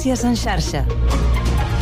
Notícies en xarxa.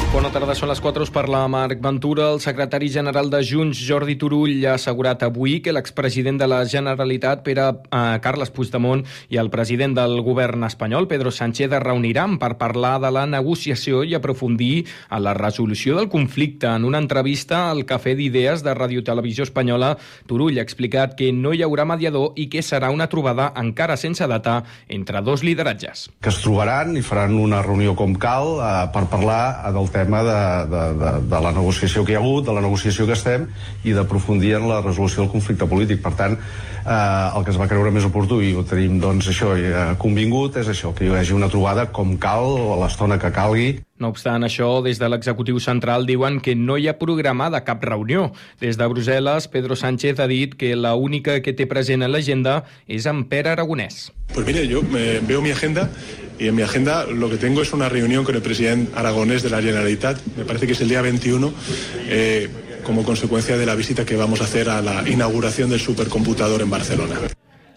Bona tarda, són les 4, us parla Marc Ventura. El secretari general de Junts, Jordi Turull, ha assegurat avui que l'expresident de la Generalitat, Pere eh, Carles Puigdemont, i el president del govern espanyol, Pedro Sánchez, es reuniran per parlar de la negociació i aprofundir en la resolució del conflicte. En una entrevista al Cafè d'Idees de Radio Televisió Espanyola, Turull ha explicat que no hi haurà mediador i que serà una trobada encara sense data entre dos lideratges. Que es trobaran i faran una reunió com cal eh, per parlar del tema tema de, de, de, de la negociació que hi ha hagut, de la negociació que estem i d'aprofundir en la resolució del conflicte polític. Per tant, eh, el que es va creure més oportú i ho tenim doncs, això eh, convingut és això, que hi hagi una trobada com cal a l'estona que calgui. No obstant això, des de l'executiu central diuen que no hi ha programada cap reunió. Des de Brussel·les, Pedro Sánchez ha dit que la única que té present en l'agenda és en Pere Aragonès. Pues mire, yo eh, veo mi agenda y en mi agenda lo que tengo es una reunión con el presidente aragonés de la Generalitat, me parece que es el día 21, eh, como consecuencia de la visita que vamos a hacer a la inauguración del supercomputador en Barcelona.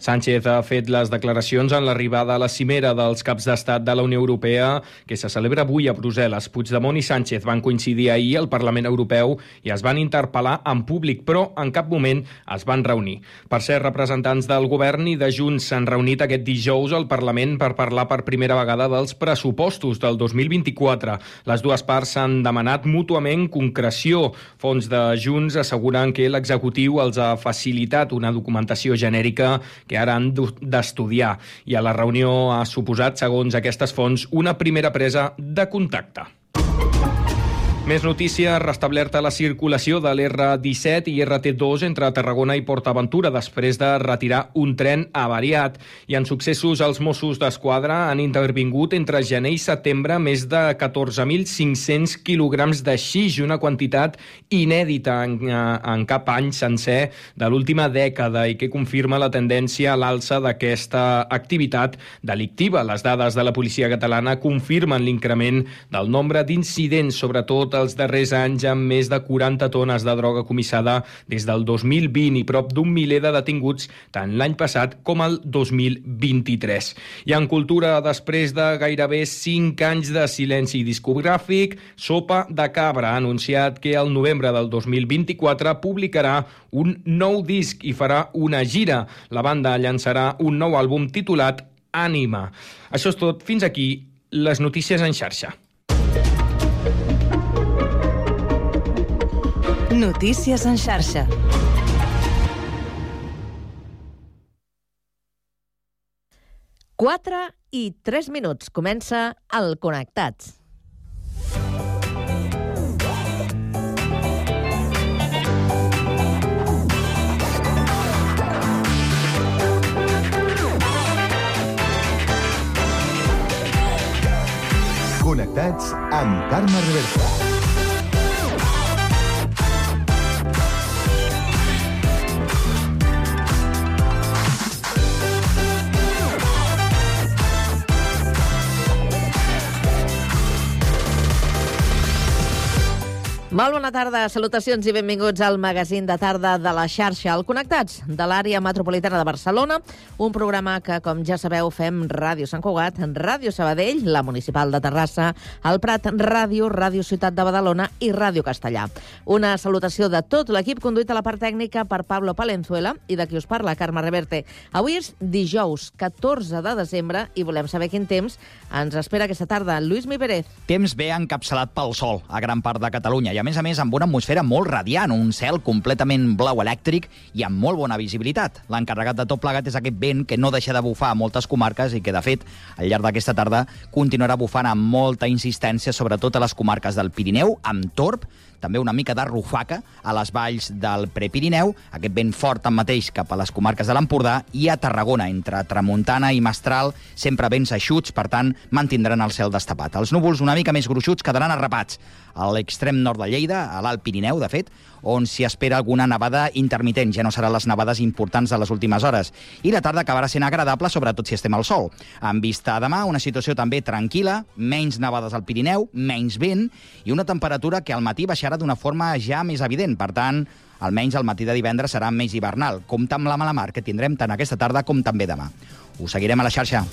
Sánchez ha fet les declaracions en l'arribada a la cimera dels caps d'estat de la Unió Europea que se celebra avui a Brussel·les. Puigdemont i Sánchez van coincidir ahir al Parlament Europeu i es van interpel·lar en públic, però en cap moment es van reunir. Per ser representants del govern i de Junts s'han reunit aquest dijous al Parlament per parlar per primera vegada dels pressupostos del 2024. Les dues parts s'han demanat mútuament concreció. Fons de Junts asseguren que l'executiu els ha facilitat una documentació genèrica que ara han d'estudiar. I a la reunió ha suposat, segons aquestes fonts, una primera presa de contacte. Més notícia, restablerta la circulació de l'R17 i RT2 entre Tarragona i PortAventura després de retirar un tren avariat. I en successos, els Mossos d'Esquadra han intervingut entre gener i setembre més de 14.500 quilograms de xix, una quantitat inèdita en, en cap any sencer de l'última dècada i que confirma la tendència a l'alça d'aquesta activitat delictiva. Les dades de la policia catalana confirmen l'increment del nombre d'incidents, sobretot els darrers anys amb més de 40 tones de droga comissada des del 2020 i prop d'un miler de detinguts tant l'any passat com el 2023. I en cultura, després de gairebé 5 anys de silenci discogràfic, Sopa de Cabra ha anunciat que el novembre del 2024 publicarà un nou disc i farà una gira. La banda llançarà un nou àlbum titulat Ànima. Això és tot. Fins aquí les notícies en xarxa. Notícies en xarxa. Quatre i tres minuts. Comença el Connectats. Connectats amb Carme Reversa. Molt bona tarda, salutacions i benvinguts al magazín de tarda de la xarxa al Connectats de l'àrea metropolitana de Barcelona, un programa que, com ja sabeu, fem Ràdio Sant Cugat, Ràdio Sabadell, la Municipal de Terrassa, el Prat Ràdio, Ràdio Ciutat de Badalona i Ràdio Castellà. Una salutació de tot l'equip conduït a la part tècnica per Pablo Palenzuela i de qui us parla, Carme Reverte. Avui és dijous, 14 de desembre, i volem saber quin temps ens espera aquesta tarda. Lluís Mi Pérez. Temps bé encapçalat pel sol a gran part de Catalunya i a més a més amb una atmosfera molt radiant, un cel completament blau elèctric i amb molt bona visibilitat. L'encarregat de tot plegat és aquest vent que no deixa de bufar a moltes comarques i que, de fet, al llarg d'aquesta tarda continuarà bufant amb molta insistència, sobretot a les comarques del Pirineu, amb torb, també una mica de rufaca a les valls del Prepirineu, aquest vent fort tanmateix cap a les comarques de l'Empordà i a Tarragona, entre Tramuntana i Mestral, sempre vents eixuts, per tant, mantindran el cel destapat. Els núvols una mica més gruixuts quedaran arrapats a l'extrem nord de Lleida, a l'Alt Pirineu, de fet, on s'hi espera alguna nevada intermitent. Ja no seran les nevades importants de les últimes hores. I la tarda acabarà sent agradable, sobretot si estem al sol. En vista a demà, una situació també tranquil·la, menys nevades al Pirineu, menys vent i una temperatura que al matí baixarà d'una forma ja més evident. Per tant, almenys el matí de divendres serà més hivernal. Compte amb la mala mar que tindrem tant aquesta tarda com també demà. Us seguirem a la xarxa.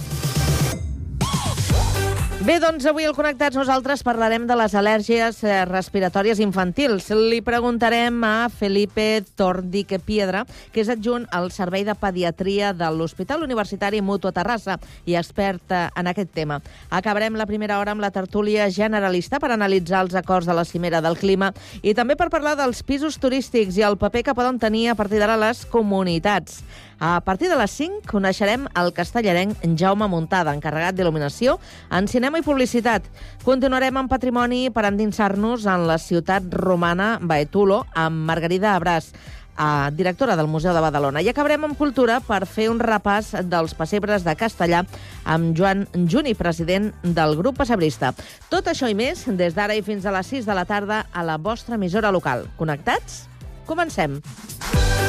Bé, doncs avui al Connectats nosaltres parlarem de les al·lèrgies eh, respiratòries infantils. Li preguntarem a Felipe Tordique Piedra, que és adjunt al Servei de Pediatria de l'Hospital Universitari Mutu a Terrassa i expert eh, en aquest tema. Acabarem la primera hora amb la tertúlia generalista per analitzar els acords de la cimera del clima i també per parlar dels pisos turístics i el paper que poden tenir a partir d'ara les comunitats. A partir de les 5 coneixerem el castellarenc Jaume Muntada, encarregat d'il·luminació en cinema i publicitat. Continuarem amb patrimoni per endinsar-nos en la ciutat romana Baetulo amb Margarida Abràs a directora del Museu de Badalona. I acabarem amb cultura per fer un repàs dels pessebres de castellà amb Joan Juni, president del grup pessebrista. Tot això i més des d'ara i fins a les 6 de la tarda a la vostra emissora local. Connectats? Comencem. Tears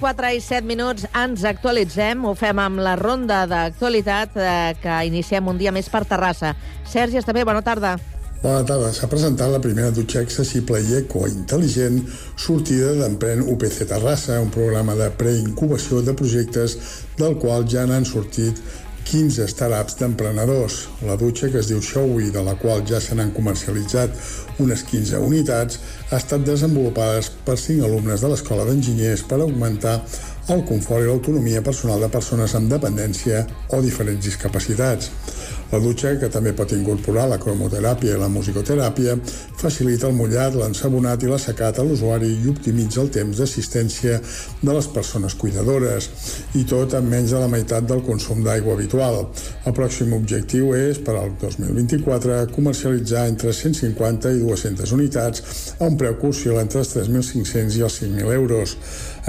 4 i 7 minuts ens actualitzem. Ho fem amb la ronda d'actualitat eh, que iniciem un dia més per Terrassa. Sergi, està bé? Bona tarda. Bona tarda. S'ha presentat la primera dutxa accessible i ecointel·ligent sortida d'Empren UPC Terrassa, un programa de preincubació de projectes del qual ja n'han sortit 15 startups d'emprenedors. La dutxa, que es diu Showy, de la qual ja se n'han comercialitzat unes 15 unitats, ha estat desenvolupada per 5 alumnes de l'Escola d'Enginyers per augmentar el confort i l'autonomia personal de persones amb dependència o diferents discapacitats. La dutxa, que també pot incorporar la cromoteràpia i la musicoteràpia, facilita el mullat, l'ensabonat i l'assecat a l'usuari i optimitza el temps d'assistència de les persones cuidadores, i tot amb menys de la meitat del consum d'aigua habitual. El pròxim objectiu és, per al 2024, comercialitzar entre 150 i 200 unitats a un preu que oscil·la entre els 3.500 i els 5.000 euros.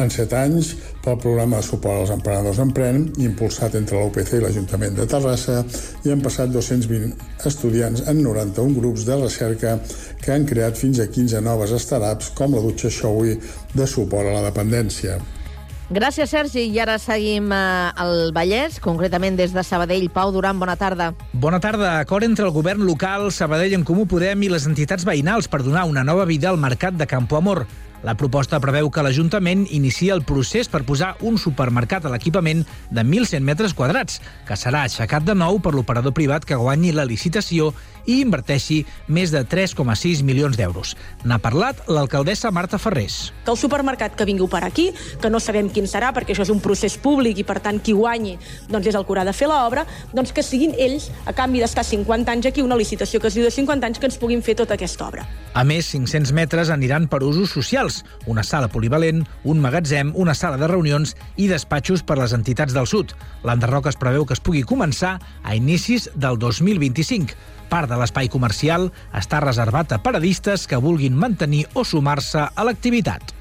En 7 anys, pel programa de suport als emprenedors Empren, impulsat entre la UPC i l'Ajuntament de Terrassa, hi han passat 220 estudiants en 91 grups de recerca que han creat fins a 15 noves startups com la dutxa Showy de suport a la dependència. Gràcies, Sergi. I ara seguim eh, al Vallès, concretament des de Sabadell. Pau Duran, bona tarda. Bona tarda. Acord entre el govern local, Sabadell en Comú Podem i les entitats veïnals per donar una nova vida al mercat de Campo Amor. La proposta preveu que l'Ajuntament inicia el procés per posar un supermercat a l'equipament de 1.100 metres quadrats, que serà aixecat de nou per l'operador privat que guanyi la licitació i inverteixi més de 3,6 milions d'euros. N'ha parlat l'alcaldessa Marta Ferrés. que el supermercat que vingui per aquí, que no sabem quin serà, perquè això és un procés públic i, per tant, qui guanyi doncs, és el que haurà de fer l'obra, doncs que siguin ells, a canvi d'estar 50 anys aquí, una licitació que es diu de 50 anys, que ens puguin fer tota aquesta obra. A més, 500 metres aniran per usos socials, una sala polivalent, un magatzem, una sala de reunions i despatxos per les entitats del sud. L'enderroc es preveu que es pugui començar a inicis del 2025. Part de l'espai comercial està reservat a paradistes que vulguin mantenir o sumar-se a l'activitat.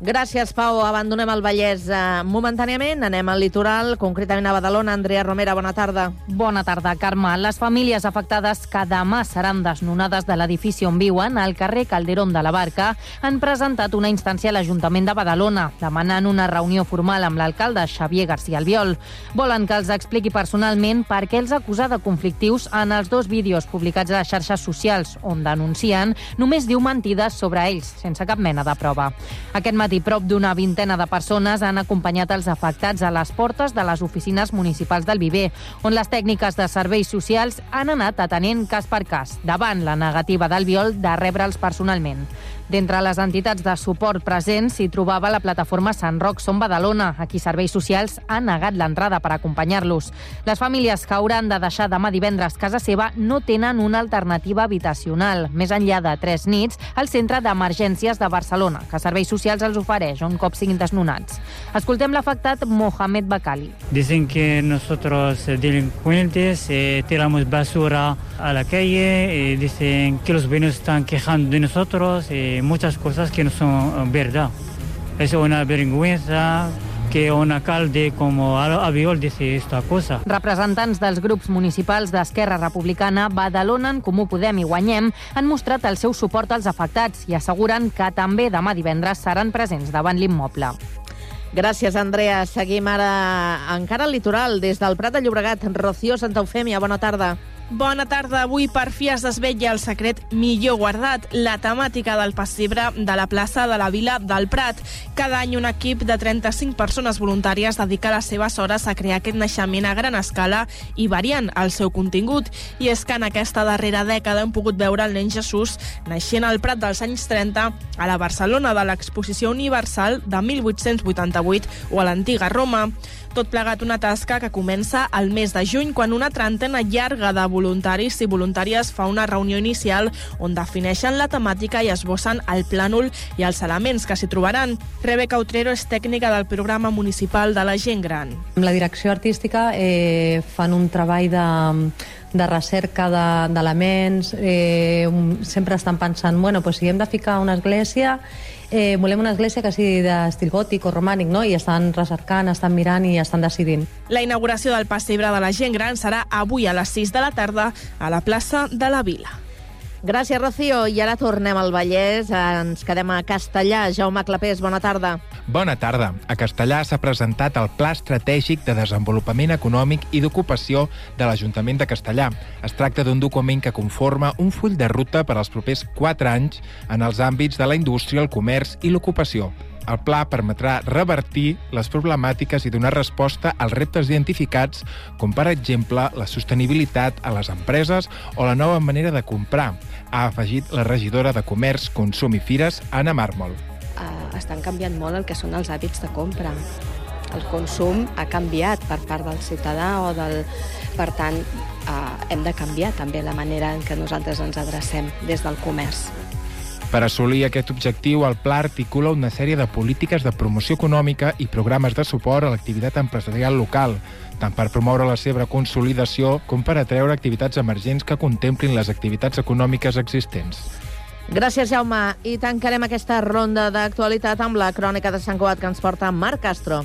Gràcies, Pau. Abandonem el Vallès eh, momentàniament. Anem al litoral, concretament a Badalona. Andrea Romera, bona tarda. Bona tarda, Carme. Les famílies afectades que demà seran desnonades de l'edifici on viuen, al carrer Calderón de la Barca, han presentat una instància a l'Ajuntament de Badalona, demanant una reunió formal amb l'alcalde Xavier García Albiol. Volen que els expliqui personalment per què els acusa de conflictius en els dos vídeos publicats a les xarxes socials, on denuncien només diu mentides sobre ells, sense cap mena de prova. Aquest matí, prop d'una vintena de persones han acompanyat els afectats a les portes de les oficines municipals del Viver, on les tècniques de serveis socials han anat atenent cas per cas, davant la negativa del Viol de rebre'ls personalment. D'entre les entitats de suport presents s'hi trobava la plataforma Sant Roc Som Badalona, a qui serveis socials han negat l'entrada per acompanyar-los. Les famílies que hauran de deixar demà divendres casa seva no tenen una alternativa habitacional, més enllà de tres nits, al Centre d'Emergències de Barcelona, que Serveis Socials els ofereix un cop siguin desnonats. Escoltem l'afectat Mohamed Bakali. Dicen que nosotros eh, delincuentes eh, tiramos basura a la calle, eh, dicen que los vecinos están quejando de nosotros, eh, muchas cosas que no son eh, verdad. Es una vergüenza que un alcalde como Aviol dice esta cosa. Representants dels grups municipals d'Esquerra Republicana, Badalona, en Comú Podem i Guanyem han mostrat el seu suport als afectats i asseguren que també demà divendres seran presents davant l'immoble. Gràcies, Andrea. Seguim ara encara al litoral, des del Prat de Llobregat. Rocío Santa Eufèmia, bona tarda. Bona tarda. Avui per fi es desvetlla el secret millor guardat, la temàtica del pessebre de la plaça de la Vila del Prat. Cada any un equip de 35 persones voluntàries dedica les seves hores a crear aquest naixement a gran escala i variant el seu contingut. I és que en aquesta darrera dècada hem pogut veure el nen Jesús naixent al Prat dels anys 30 a la Barcelona de l'Exposició Universal de 1888 o a l'antiga Roma. Tot plegat una tasca que comença al mes de juny, quan una trentena llarga de voluntaris i voluntàries fa una reunió inicial on defineixen la temàtica i esbossen el plànol i els elements que s'hi trobaran. Rebeca Utrero és tècnica del programa municipal de la gent gran. Amb la direcció artística eh, fan un treball de, de recerca de- d'elements, eh, un- sempre estan pensant, bueno, pues si hem de ficar una església, eh, volem una església que sigui d'estil gòtic o romànic, no? I estan recercant, estan mirant i estan decidint. La inauguració del pessebre de la gent gran serà avui a les 6 de la tarda a la plaça de la Vila. Gràcies, Rocío. I ara tornem al Vallès. Ens quedem a Castellà. Jaume Clapés, bona tarda. Bona tarda. A Castellà s'ha presentat el Pla Estratègic de Desenvolupament Econòmic i d'Ocupació de l'Ajuntament de Castellà. Es tracta d'un document que conforma un full de ruta per als propers 4 anys en els àmbits de la indústria, el comerç i l'ocupació. El pla permetrà revertir les problemàtiques i donar resposta als reptes identificats, com per exemple la sostenibilitat a les empreses o la nova manera de comprar, ha afegit la regidora de Comerç, Consum i Fires, Anna Màrmol. eh, estan canviant molt el que són els hàbits de compra. El consum ha canviat per part del ciutadà o del... Per tant, eh, hem de canviar també la manera en què nosaltres ens adrecem des del comerç. Per assolir aquest objectiu, el Pla articula una sèrie de polítiques de promoció econòmica i programes de suport a l'activitat empresarial local, tant per promoure la seva consolidació com per atreure activitats emergents que contemplin les activitats econòmiques existents. Gràcies, Jaume. I tancarem aquesta ronda d'actualitat amb la crònica de Sant Cugat que ens porta Marc Castro.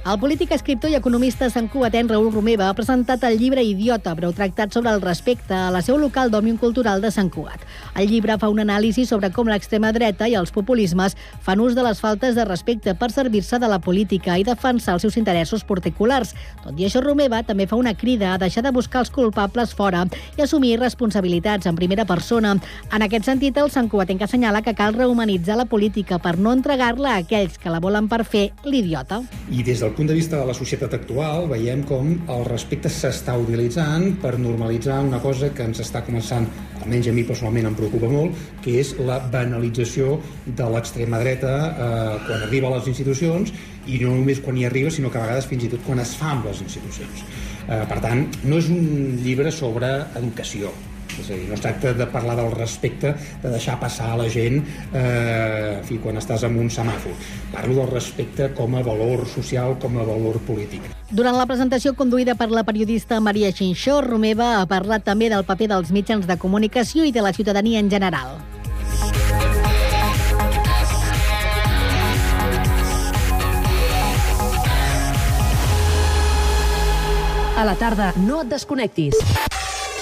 El polític, escriptor i economista santcugatenc Raül Romeva ha presentat el llibre Idiota, breu tractat sobre el respecte a la seu local d'Òmnium Cultural de Sant Cugat. El llibre fa un anàlisi sobre com l'extrema dreta i els populismes fan ús de les faltes de respecte per servir-se de la política i defensar els seus interessos particulars. Tot i això, Romeva també fa una crida a deixar de buscar els culpables fora i assumir responsabilitats en primera persona. En aquest sentit, el santcugatenc assenyala que cal rehumanitzar la política per no entregar-la a aquells que la volen per fer l'idiota. I des del punt de vista de la societat actual veiem com el respecte s'està utilitzant per normalitzar una cosa que ens està començant, almenys a mi personalment em preocupa molt, que és la banalització de l'extrema dreta eh, quan arriba a les institucions i no només quan hi arriba, sinó que a vegades fins i tot quan es fa amb les institucions. Eh, per tant, no és un llibre sobre educació, és a dir, no es tracta de parlar del respecte, de deixar passar a la gent eh, en fi, quan estàs en un semàfor. Parlo del respecte com a valor social, com a valor polític. Durant la presentació conduïda per la periodista Maria Xinxó, Romeva ha parlat també del paper dels mitjans de comunicació i de la ciutadania en general. A la tarda, no et desconnectis.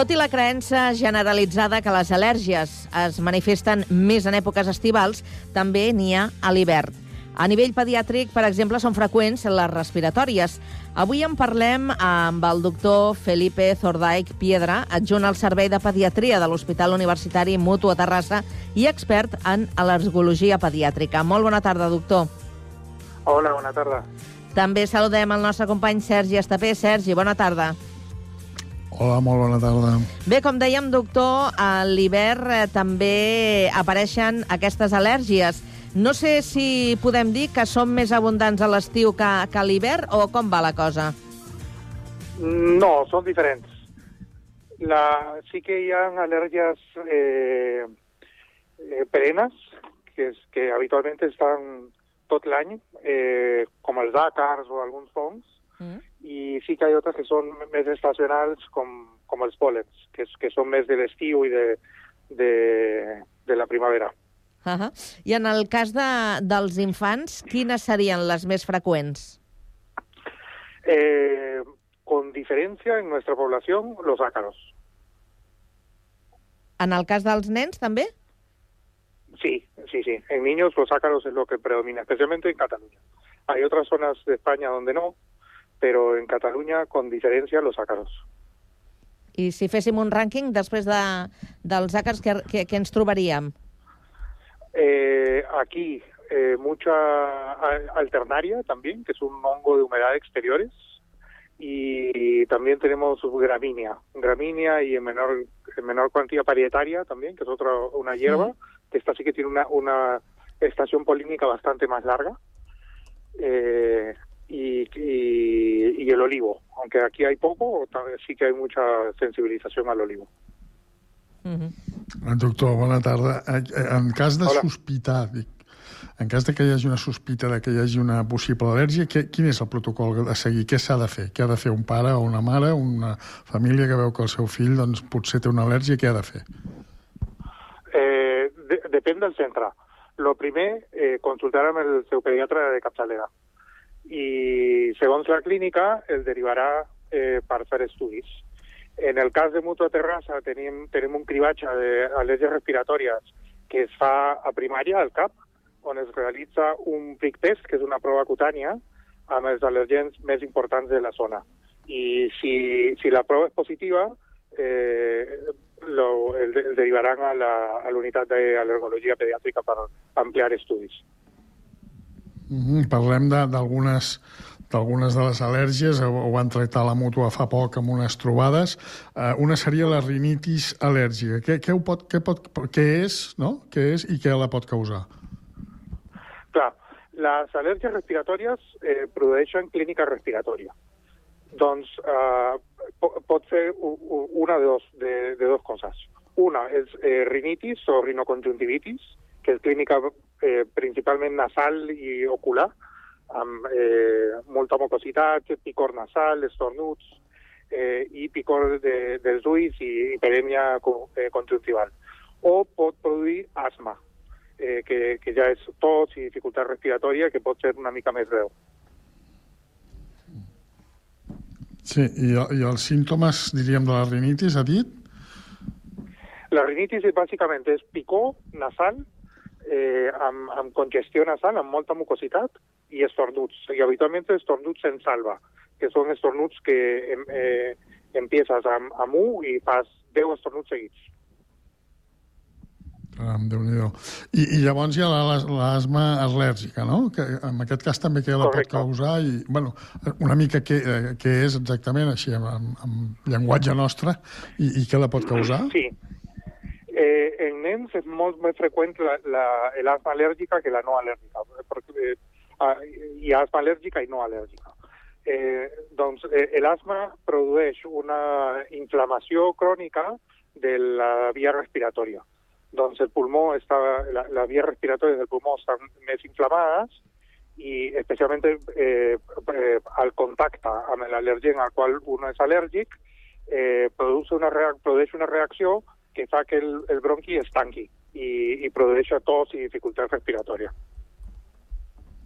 Tot i la creença generalitzada que les al·lèrgies es manifesten més en èpoques estivals, també n'hi ha a l'hivern. A nivell pediàtric, per exemple, són freqüents les respiratòries. Avui en parlem amb el doctor Felipe Zordaik Piedra, adjunt al Servei de Pediatria de l'Hospital Universitari Mutu a Terrassa i expert en al·lergologia pediàtrica. Molt bona tarda, doctor. Hola, bona tarda. També saludem el nostre company Sergi Estapé. Sergi, bona tarda. Hola, molt bona tarda. Bé, com dèiem, doctor, a l'hivern eh, també apareixen aquestes al·lèrgies. No sé si podem dir que són més abundants a l'estiu que, que a l'hivern o com va la cosa? No, són diferents. La, sí que hi ha al·lèrgies eh, eh, perennes, que, és, que habitualment estan tot l'any, eh, com els àcars o alguns fongs, Mm. I sí que hi ha altres que són més estacionals, com, com els pòlens, que, que són més de l'estiu i de, de, de la primavera. Uh -huh. I en el cas de, dels infants, quines serien les més freqüents? Eh, con diferencia en nuestra población, los ácaros. En el cas dels nens, també? Sí, sí, sí. En niños los ácaros es lo que predomina, especialmente en Cataluña. Hay otras zonas de España donde no, pero en Cataluña, con diferencia, los ácaros. I si féssim un rànquing després de, dels àcars, que, que, que ens trobaríem? Eh, aquí, eh, mucha alternaria también, que es un hongo de humedad exteriores. Y también tenemos gramínea, gramínea y en menor, en menor cuantía parietaria también, que es otra una hierba, que esta sí que tiene una, una estación polínica bastante más larga. Eh, y, y, y el olivo, aunque aquí hay poco, sí que hay mucha sensibilización al olivo. Doctor, bona tarda. Eh, eh, En cas de Hola. sospitar, dic, en cas de que hi hagi una sospita de que hi hagi una possible al·lèrgia, què, quin és el protocol a seguir? Què s'ha de fer? Què ha de fer un pare o una mare, una família que veu que el seu fill doncs, potser té una al·lèrgia, què ha de fer? Eh, de, depèn del centre. Lo primer, eh, consultar amb el seu pediatre de capçalera. I segons la clínica, el derivarà eh, per fer estudis. En el cas de Mutua Terrassa tenim, tenim un cribatge d'al·lèrgies respiratòries que es fa a primària, al CAP, on es realitza un prick test, que és una prova cutània, amb els al·lèrgens més importants de la zona. I si, si la prova és positiva, eh, lo, el, el derivaran a la, a la unitat d'al·lergologia pediàtrica per ampliar estudis. Mm -hmm. Parlem d'algunes d'algunes de les al·lèrgies, ho, van tractar la mútua fa poc amb unes trobades. Uh, una seria la rinitis al·lèrgica. Què, què, pot, què, pot, què és, no? Què és i què la pot causar? Clar, les al·lèrgies respiratòries eh, produeixen clínica respiratòria. Doncs eh, po- pot ser una de dos, de, de dos coses. Una és eh, rinitis o rinoconjuntivitis, que és clínica eh, principalment nasal i ocular, amb eh, molta mucositat, picor nasal, estornuts eh, i picor de, dels ulls i hiperèmia eh, conjuntival. O pot produir asma, eh, que, que ja és tos i dificultat respiratòria, que pot ser una mica més greu. Sí, i, i els símptomes, diríem, de la rinitis, ha dit? La rinitis és, bàsicament és picor nasal, eh, amb, amb congestió nasal, amb molta mucositat, i estornuts. I habitualment estornuts en salva, que són estornuts que em, eh, empieces amb, amb un i fas 10 estornuts seguits. Caram, déu nhi I, I llavors hi ha la- l'asma al·lèrgica, no? Que en aquest cas també que la Correcte. pot causar i, bueno, una mica què, eh, què és exactament, així, amb, amb llenguatge nostre, i, i què la pot causar? Sí. Eh, en nens és molt més freqüent la, la, l'asma al·lèrgica que la no al·lèrgica, perquè eh, ah, hi ha asma al·lèrgica i no al·lèrgica. Eh, doncs eh, l'asma produeix una inflamació crònica de la via respiratòria. Doncs el pulmó està, la, la via respiratòria del pulmó estan més inflamades i especialment eh, eh, al contacte amb l'al·lergen al qual un és al·lèrgic eh, produeix, una reac produeix una reacció que fa que el, el bronqui es tanqui i, i produeix tos i dificultat respiratòria.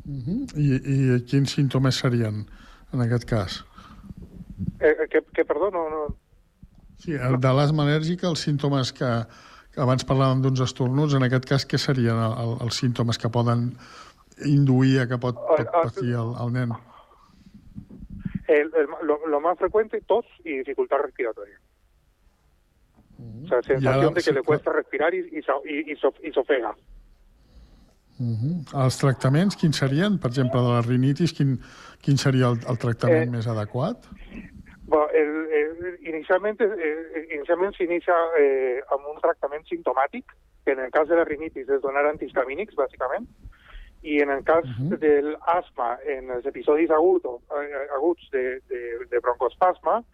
Uh -huh. I, I quins símptomes serien en aquest cas? Eh, que, que, perdó, no... no... Sí, el de l'asma al·lèrgica, els símptomes que, que abans parlàvem d'uns estornuts, en aquest cas, què serien el, el, els símptomes que poden induir a que pot, pot patir el, el nen? El, el, lo, lo más frecuente, tos y dificultad respiratoria. O sea, sensación ara, de que le cuesta respirar y, y, so- y, y, so- y s'ofega. Uh -huh. Els tractaments, quins serien? Per exemple, de la rinitis, quin, quin seria el, el tractament Eh, més adequat? Bueno, el, el- inicialmente, eh, inicialment s'inicia eh, amb un tractament simptomàtic, que en el cas de la rinitis és donar antihistamínics, bàsicament, i en el cas del asma, en els episodis agudos, eh, aguts de, de, de broncoespasma,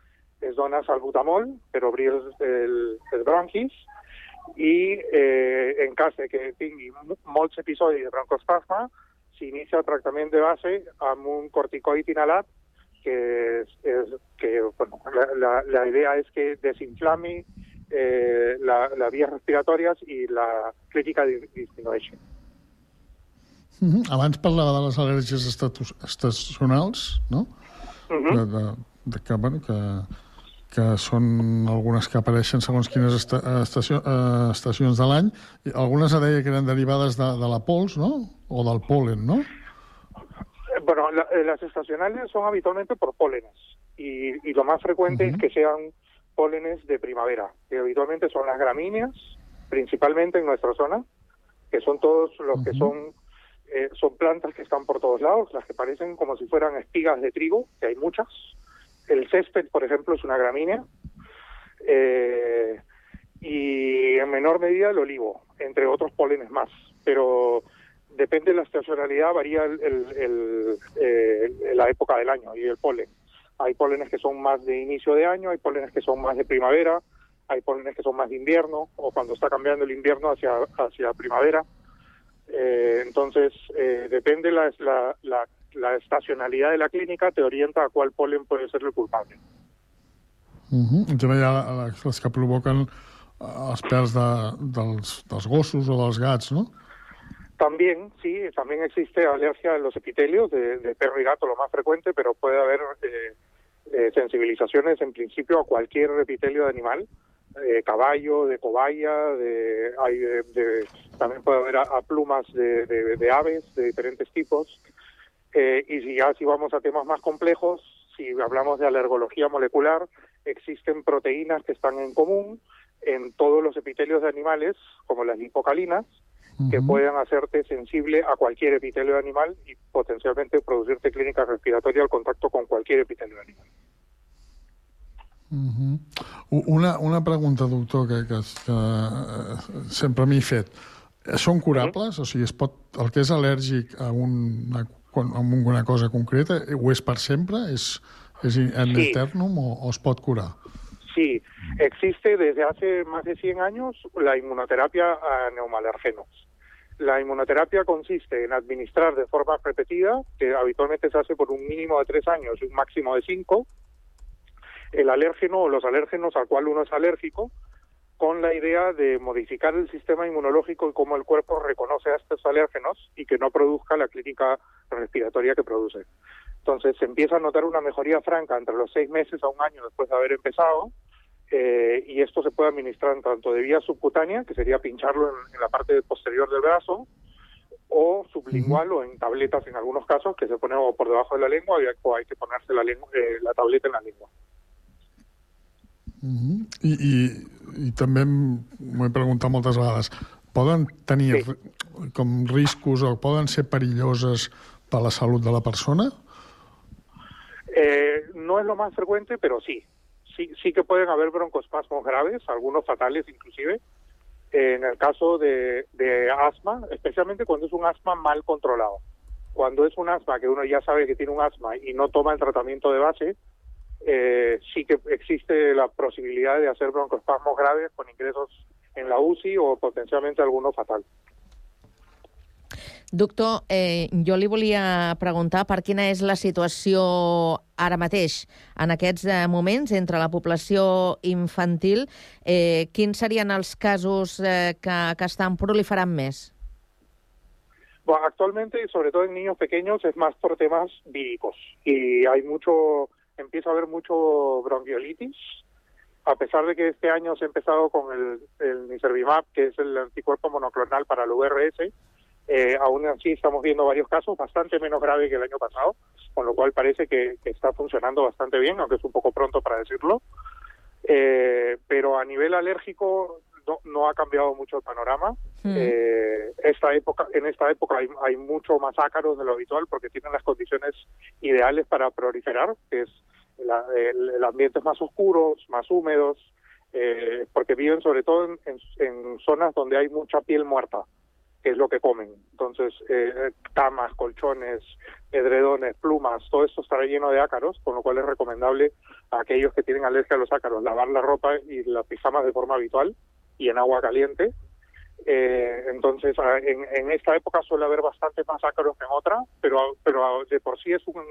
es dona salbutamol per obrir els, el, els bronquis, i eh, en cas que tingui mo- molts episodis de broncoespasma, s'inicia el tractament de base amb un corticoid inhalat que, és, és, que bueno, la, la, la idea és que desinflami eh, la, la vías respiratòries i la crítica di- disminueixi. Uh -huh. Abans parlava de les al·lèrgies estatus, estacionals, no? de, de, de que, bueno, que, que són algunes que apareixen segons quines esta, estació, eh, estacions de l'any. Algunes deia que eren derivades de, de la pols, no? O del polen, no? Eh, Bueno, la- eh, las estacionales son habitualmente por pólenes y, y lo más frecuente es que sean pólenes de primavera, que habitualmente son las gramíneas, principalmente en nuestra zona, que son todos los que son eh, son plantas que están por todos lados, las que parecen como si fueran espigas de trigo, que hay muchas. El césped, por ejemplo, es una gramínea. Eh, y en menor medida el olivo, entre otros pólenes más. Pero depende de la estacionalidad, varía el, el- el- eh, la época del año y el polen. Hay pólenes que son más de inicio de año, hay pólenes que son más de primavera, hay pólenes que son más de invierno, o cuando está cambiando el invierno hacia, hacia primavera. Eh, entonces, eh, depende la, la, la, la estacionalidad de la clínica, te orienta a cuál polen puede ser el culpable. Uh -huh. També hi ha les, les que provoquen eh, els pèls de, dels, dels gossos o dels gats, no? También, sí, también existe alergia en los epitelios de, de perro y gato, lo más frecuente, pero puede haber eh, eh, sensibilizaciones en principio a cualquier epitelio de animal, eh, caballo, de cobaya, de, hay de- también puede haber a, a plumas de, de- de aves de diferentes tipos. Eh, y si ya si vamos a temas más complejos, si hablamos de alergología molecular, existen proteínas que están en común en todos los epitelios de animales, como las lipocalinas, que pueden hacerte sensible a cualquier epitelio de animal y potencialmente producirte clínica respiratoria al contacto con cualquier epitelio de animal. Uh -huh. una, una pregunta, doctor, que, que, que eh, sempre m'he fet. Són curables? O sigui, es pot, el que és al·lèrgic a una, a una cosa concreta, ho és per sempre? És, és en Sí. eternum o, o es pot curar? Sí, existe desde hace más de 100 años la inmunoterapia a neumoalergenos. La inmunoterapia consiste en administrar de forma repetida, que habitualmente se hace por un mínimo de tres años y un máximo de cinco, el alérgeno o los alérgenos al cual uno es alérgico, con la idea de modificar el sistema inmunológico y cómo el cuerpo reconoce a estos alérgenos y que no produzca la clínica respiratoria que produce. Entonces se empieza a notar una mejoría franca entre los seis meses a un año después de haber empezado eh, y esto se puede administrar tanto de vía subcutánea, que sería pincharlo en, en la parte posterior del brazo, o sublingual o en tabletas en algunos casos, que se pone o por debajo de la lengua y- o hay que ponerse la, lengua, eh, la tableta en la lengua. Uh -huh. I, i, I també m'ho he preguntat moltes vegades. Poden tenir sí. com riscos o poden ser perilloses per la salut de la persona? Eh, no es lo más frecuente, pero sí. Sí, sí que pueden haber broncoespasmos graves, algunos fatales inclusive, en el caso de, de asma, especialmente cuando es un asma mal controlado. Cuando es un asma que uno ya sabe que tiene un asma y no toma el tratamiento de base, eh, sí que existe la posibilidad de hacer broncoespasmos graves con ingresos en la UCI o potencialmente alguno fatal. Doctor, eh, jo li volia preguntar per quina és la situació ara mateix, en aquests eh, moments, entre la població infantil. Eh, quins serien els casos eh, que, que estan proliferant més? Bueno, actualmente, sobre todo en niños pequeños, es más por temas víricos. Y hay mucho, empieza a haber mucho bronquiolitis, a pesar de que este año se ha empezado con el, el Niservimab, que es el anticuerpo monoclonal para el VRS, eh, aún así estamos viendo varios casos bastante menos graves que el año pasado, con lo cual parece que, que está funcionando bastante bien, aunque es un poco pronto para decirlo. Eh, pero a nivel alérgico no, no ha cambiado mucho el panorama. Eh, esta época, en esta época hay, hay mucho más ácaros de lo habitual porque tienen las condiciones ideales para proliferar, que es la- el, el ambientes más oscuros, más húmedos, eh, porque viven sobre todo en, en- en zonas donde hay mucha piel muerta, que es lo que comen. Entonces, eh, camas, colchones, edredones, plumas, todo esto estará lleno de ácaros, con lo cual es recomendable a aquellos que tienen alergia a los ácaros lavar la ropa y las pijamas de forma habitual y en agua caliente. Eh, entonces, a- en, en esta época suele haber bastante más ácaros que en otra, pero, pero de por sí es un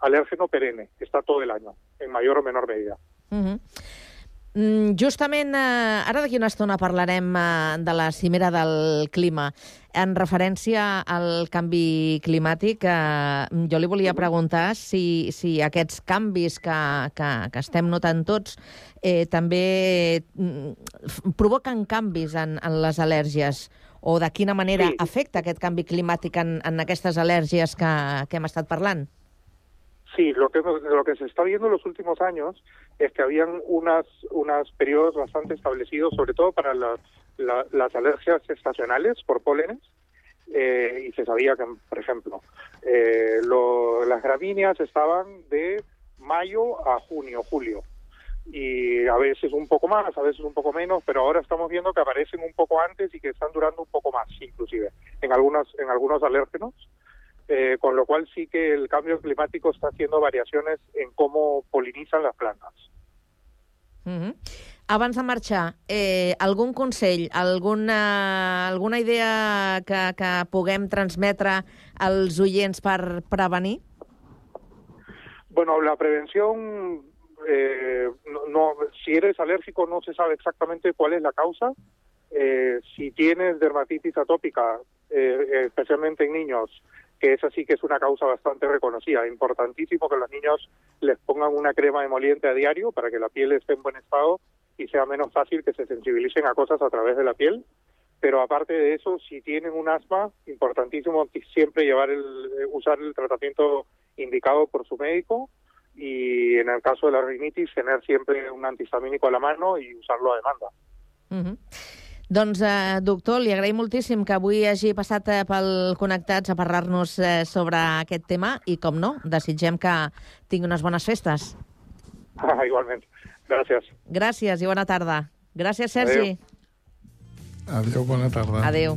alérgeno perenne, está todo el año, en mayor o menor medida. Uh. Mm, Justament, eh, ara d'aquí una estona parlarem eh, de la cimera del clima. En referència al canvi climàtic, eh, jo li volia preguntar si, si aquests canvis que, que, que estem notant tots eh, també mm, provoquen canvis en, en les al·lèrgies o de quina manera Sí. afecta aquest canvi climàtic en, en aquestes al·lèrgies que, que hem estat parlant? Sí, que, lo que se está viendo en los últimos años es que habían unas, unos periodos bastante establecidos, sobre todo para la- las alergias estacionales por pólenes, eh, y se sabía que, por ejemplo, eh, lo- las gramíneas estaban de mayo a junio, julio, y a veces un poco más, a veces un poco menos, pero ahora estamos viendo que aparecen un poco antes y que están durando un poco más, inclusive, en algunos, en algunos alérgenos. Eh, con lo cual sí que el cambio climático está haciendo variaciones en cómo polinizan las plantas. Mm Abans de marxar, eh, algun consell, alguna, alguna idea que, que puguem transmetre als oients per prevenir? Bueno, la prevención, eh, no, no- si eres alérgico no se sabe exactamente cuál es la causa. Eh, si tienes dermatitis atópica, eh, especialmente en niños, que es así que es una causa bastante reconocida, importantísimo que los niños les pongan una crema emoliente a diario para que la piel esté en buen estado y sea menos fácil que se sensibilicen a cosas a través de la piel. Pero aparte de eso, si tienen un asma, importantísimo siempre llevar el, eh, usar el tratamiento indicado por su médico y en el caso de la rinitis tener siempre un antihistamínico a la mano y usarlo a demanda. -hmm. Doncs, eh, doctor, li agraïm moltíssim que avui hagi passat eh, pel Connectats a parlar-nos eh, sobre aquest tema i, com no, desitgem que tingui unes bones festes. Igualmente. Gracias. Gràcies i bona tarda. Gràcies, Sergi. Adéu, bona tarda. Adéu.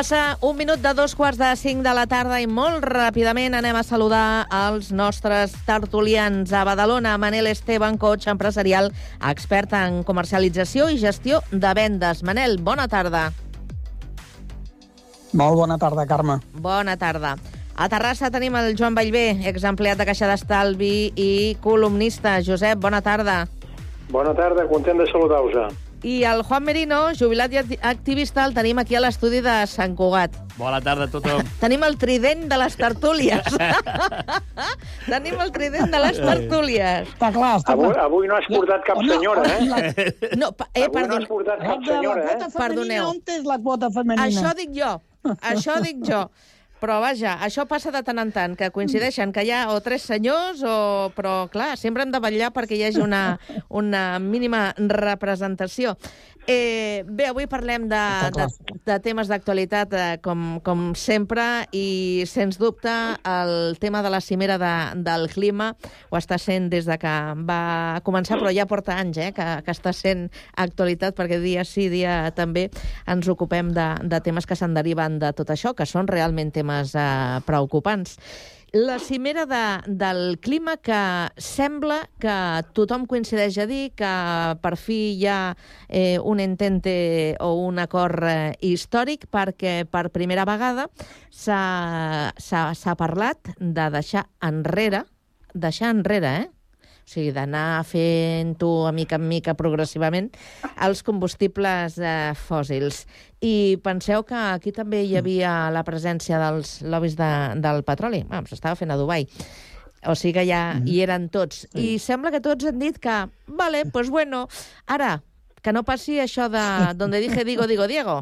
Passa un minut de dos quarts de cinc de la tarda i molt ràpidament anem a saludar els nostres tertulians a Badalona. Manel Esteban, coach empresarial, expert en comercialització i gestió de vendes. Manel, bona tarda. Molt bona tarda, Carme. Bona tarda. A Terrassa tenim el Joan Vallvé, exempleat de Caixa d'Estalvi i columnista. Josep, bona tarda. Bona tarda, content de saludar-vos. I el Juan Merino, jubilat i acti- activista, el tenim aquí a l'estudi de Sant Cugat. Bona tarda a tothom. Tenim el trident de les tertúlies. tenim el trident de les tertúlies. Està clar, està Avui, clar. avui no has portat cap senyora, eh? No, pa- eh, Avui no has portat cap la senyora, quota eh? femenina, Perdoneu. on és la quota femenina? Això dic jo, això dic jo. Però vaja, això passa de tant en tant, que coincideixen que hi ha o tres senyors, o... però clar, sempre hem de vetllar perquè hi hagi una, una mínima representació. Eh, bé, avui parlem de, de, de temes d'actualitat, eh, com, com sempre, i sens dubte el tema de la cimera de, del clima ho està sent des de que va començar, però ja porta anys eh, que, que està sent actualitat, perquè dia sí, dia també ens ocupem de, de temes que se'n deriven de tot això, que són realment temes eh, preocupants. La cimera de, del clima que sembla que tothom coincideix a dir que per fi hi ha eh, un entente o un acord eh, històric perquè per primera vegada s'ha parlat de deixar enrere, deixar enrere, eh? O sigui, d'anar fent-ho a mica en mica progressivament els combustibles eh, fòssils. I penseu que aquí també hi havia la presència dels lobbies de, del petroli. Bueno, s'estava fent a Dubai. O sigui que ja hi eren tots. I sembla que tots han dit que, vale, pues bueno, ara, que no passi això de donde dije digo, digo, Diego.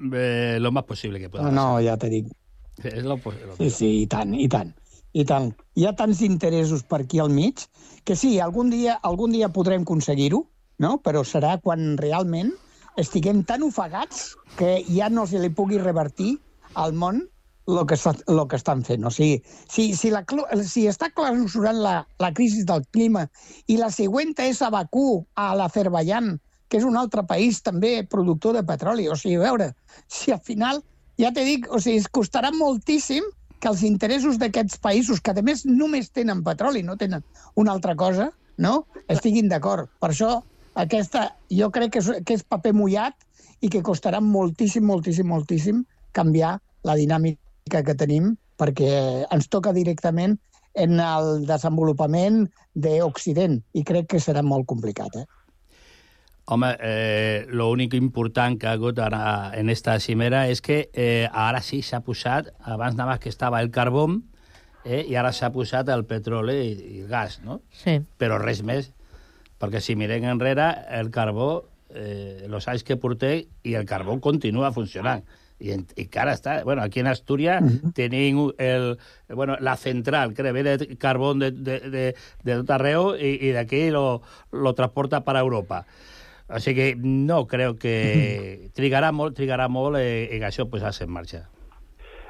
Eh, lo más posible que pueda No, no, ja t'he dit. pasar. Es lo, lo Sí, sí, i tant, i tant. I tant. Hi ha tants interessos per aquí al mig que sí, algun dia, algun dia podrem aconseguir-ho, no? però serà quan realment estiguem tan ofegats que ja no se li pugui revertir al món el que, està, lo que estan fent. O sigui, si, si, la, si està clausurant la, la crisi del clima i la següent és a Bakú, a l'Azerbaiyán, que és un altre país també productor de petroli. O sigui, a veure, si al final, ja t'he dit, o sigui, es costarà moltíssim que els interessos d'aquests països, que a més només tenen petroli, no tenen una altra cosa, no? estiguin d'acord. Per això aquesta, jo crec que és, que és paper mullat i que costarà moltíssim, moltíssim, moltíssim canviar la dinàmica que tenim perquè ens toca directament en el desenvolupament d'Occident i crec que serà molt complicat. Eh? Home, eh, lo únic important que ha hagut ara en esta cimera és que eh, ara sí s'ha posat, abans nada más que estava el carbó, eh, i ara s'ha posat el petroli i, i el gas, no? Sí. Però res més, perquè si mirem enrere, el carbó, eh, los anys que porté, i el carbó continua funcionant. I, en, i cara està... Bueno, aquí en Astúria uh -huh. tenim el, bueno, la central, que ve de carbón de, de, de, de tot arreu i, i d'aquí lo, lo transporta per a Europa. Sigui que no crec que trigarà molt, trigarà molt eh, en això posar-se en marxa.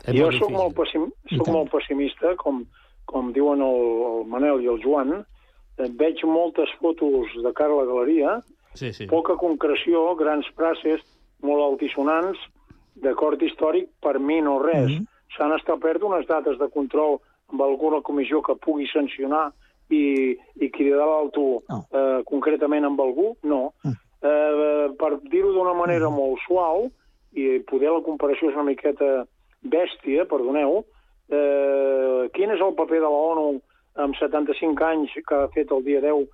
És jo molt sóc molt, pessim, molt pessimista, com, com diuen el, el Manel i el Joan. Eh, Veig moltes fotos de cara a la galeria, Sí, sí. poca concreció, grans frases molt altisonants, d'acord històric, per mi no res. Mm -hmm. S'han establert unes dates de control amb alguna comissió que pugui sancionar i, i cridar l'alto no. eh, concretament amb algú? No. Mm. Eh, per dir-ho d'una manera mm. molt suau, i poder la comparació és una miqueta bèstia, perdoneu, eh, quin és el paper de la ONU amb 75 anys que ha fet el dia 10,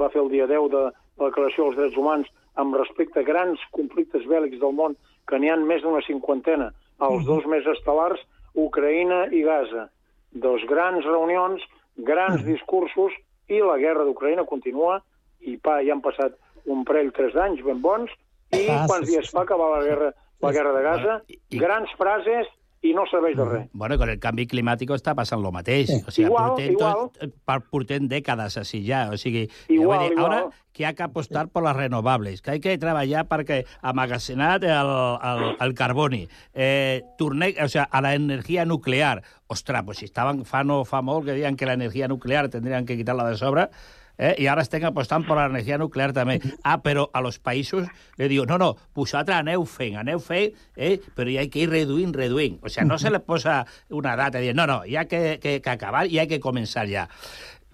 va fer el dia 10 de la Declaració dels Drets Humans amb respecte a grans conflictes bèl·lics del món, que n'hi han més d'una cinquantena, els dos més estel·lars, Ucraïna i Gaza. Dos grans reunions, grans discursos, i la guerra d'Ucraïna continua, i pa, ja han passat un parell, tres d'anys ben bons, i Ah, quants sí, dies sí. fa que va la guerra, la guerra de Gaza, grans frases i no serveix de res. Bueno, con el canvi climàtic està passant lo mateix. O sigui, Igual, portem, igual. Tot, per, portem dècades així ja. O sigui, Igual, dir, igual. ara que ha que apostar per les renovables, que hay que treballar perquè amagacenat el, el, el carboni, eh, torne, o sea, a la energia nuclear. Ostres, pues si estaven fa no fa molt que deien que la energia nuclear tindrien que quitar-la de sobre, eh? i ara estem apostant per l'energia nuclear també. Ah, però a los països le diu, no, no, vosaltres aneu fent, aneu fent, eh? però hi ha que ir reduint, reduint. O sea, no se le posa una data i dir, no, no, hi ha que, que, que acabar i hay que començar ja.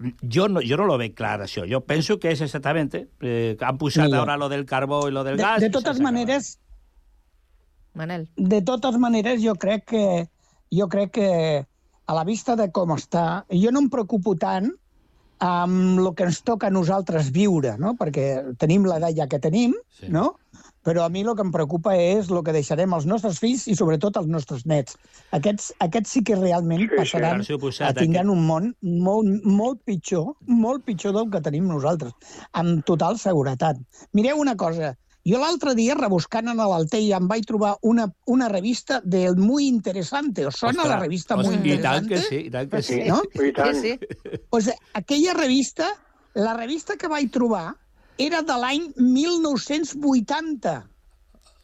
Jo no, jo no lo veig clar, això. Jo penso que és exactament... Eh, han posat Mira. ara lo del carbó i lo del De, gas... de totes maneres, Manel. de totes maneres, jo crec que jo crec que a la vista de com està, jo no em preocupo tant amb el que ens toca a nosaltres viure, no? perquè tenim l'edat ja que tenim, sí. no? però a mi el que em preocupa és el que deixarem als nostres fills i sobretot als nostres nets. Aquests, aquests sí que realment Sí, sí, passaran suposat, a tindran aquest- un món molt, molt pitjor, molt pitjor del que tenim nosaltres, amb total seguretat. Mireu una cosa, jo l'altre dia, rebuscant en l'Altei, em vaig trobar una, una revista del Muy Interesante. Us sona la revista Muy I tant Interesante? que sí, i tant que sí. No? I tant. Sí, sí. Pues aquella revista, la revista que vaig trobar, era de l'any 1980.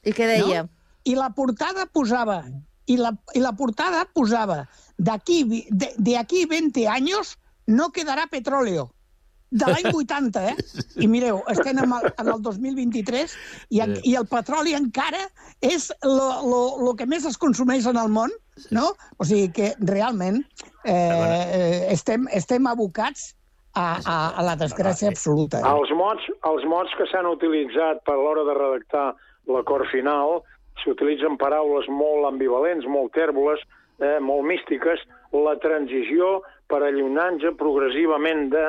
I què deia? No? I la portada posava, i la, i la portada posava, d'aquí de, de aquí 20 años no quedarà petróleo. De l'any 80, eh? I mireu, estem en el, en el 2023 i, en, i el petroli encara és lo, lo, lo que més es consumeix en el món, no? O sigui que realment eh, eh, estem, estem abocats a, a, a la desgràcia absoluta. eh? Els mots, els mots que s'han utilitzat per l'hora de redactar l'acord final s'utilitzen paraules molt ambivalents, molt tèrboles, eh, molt místiques. La transició per allunyar-nos progressivament de...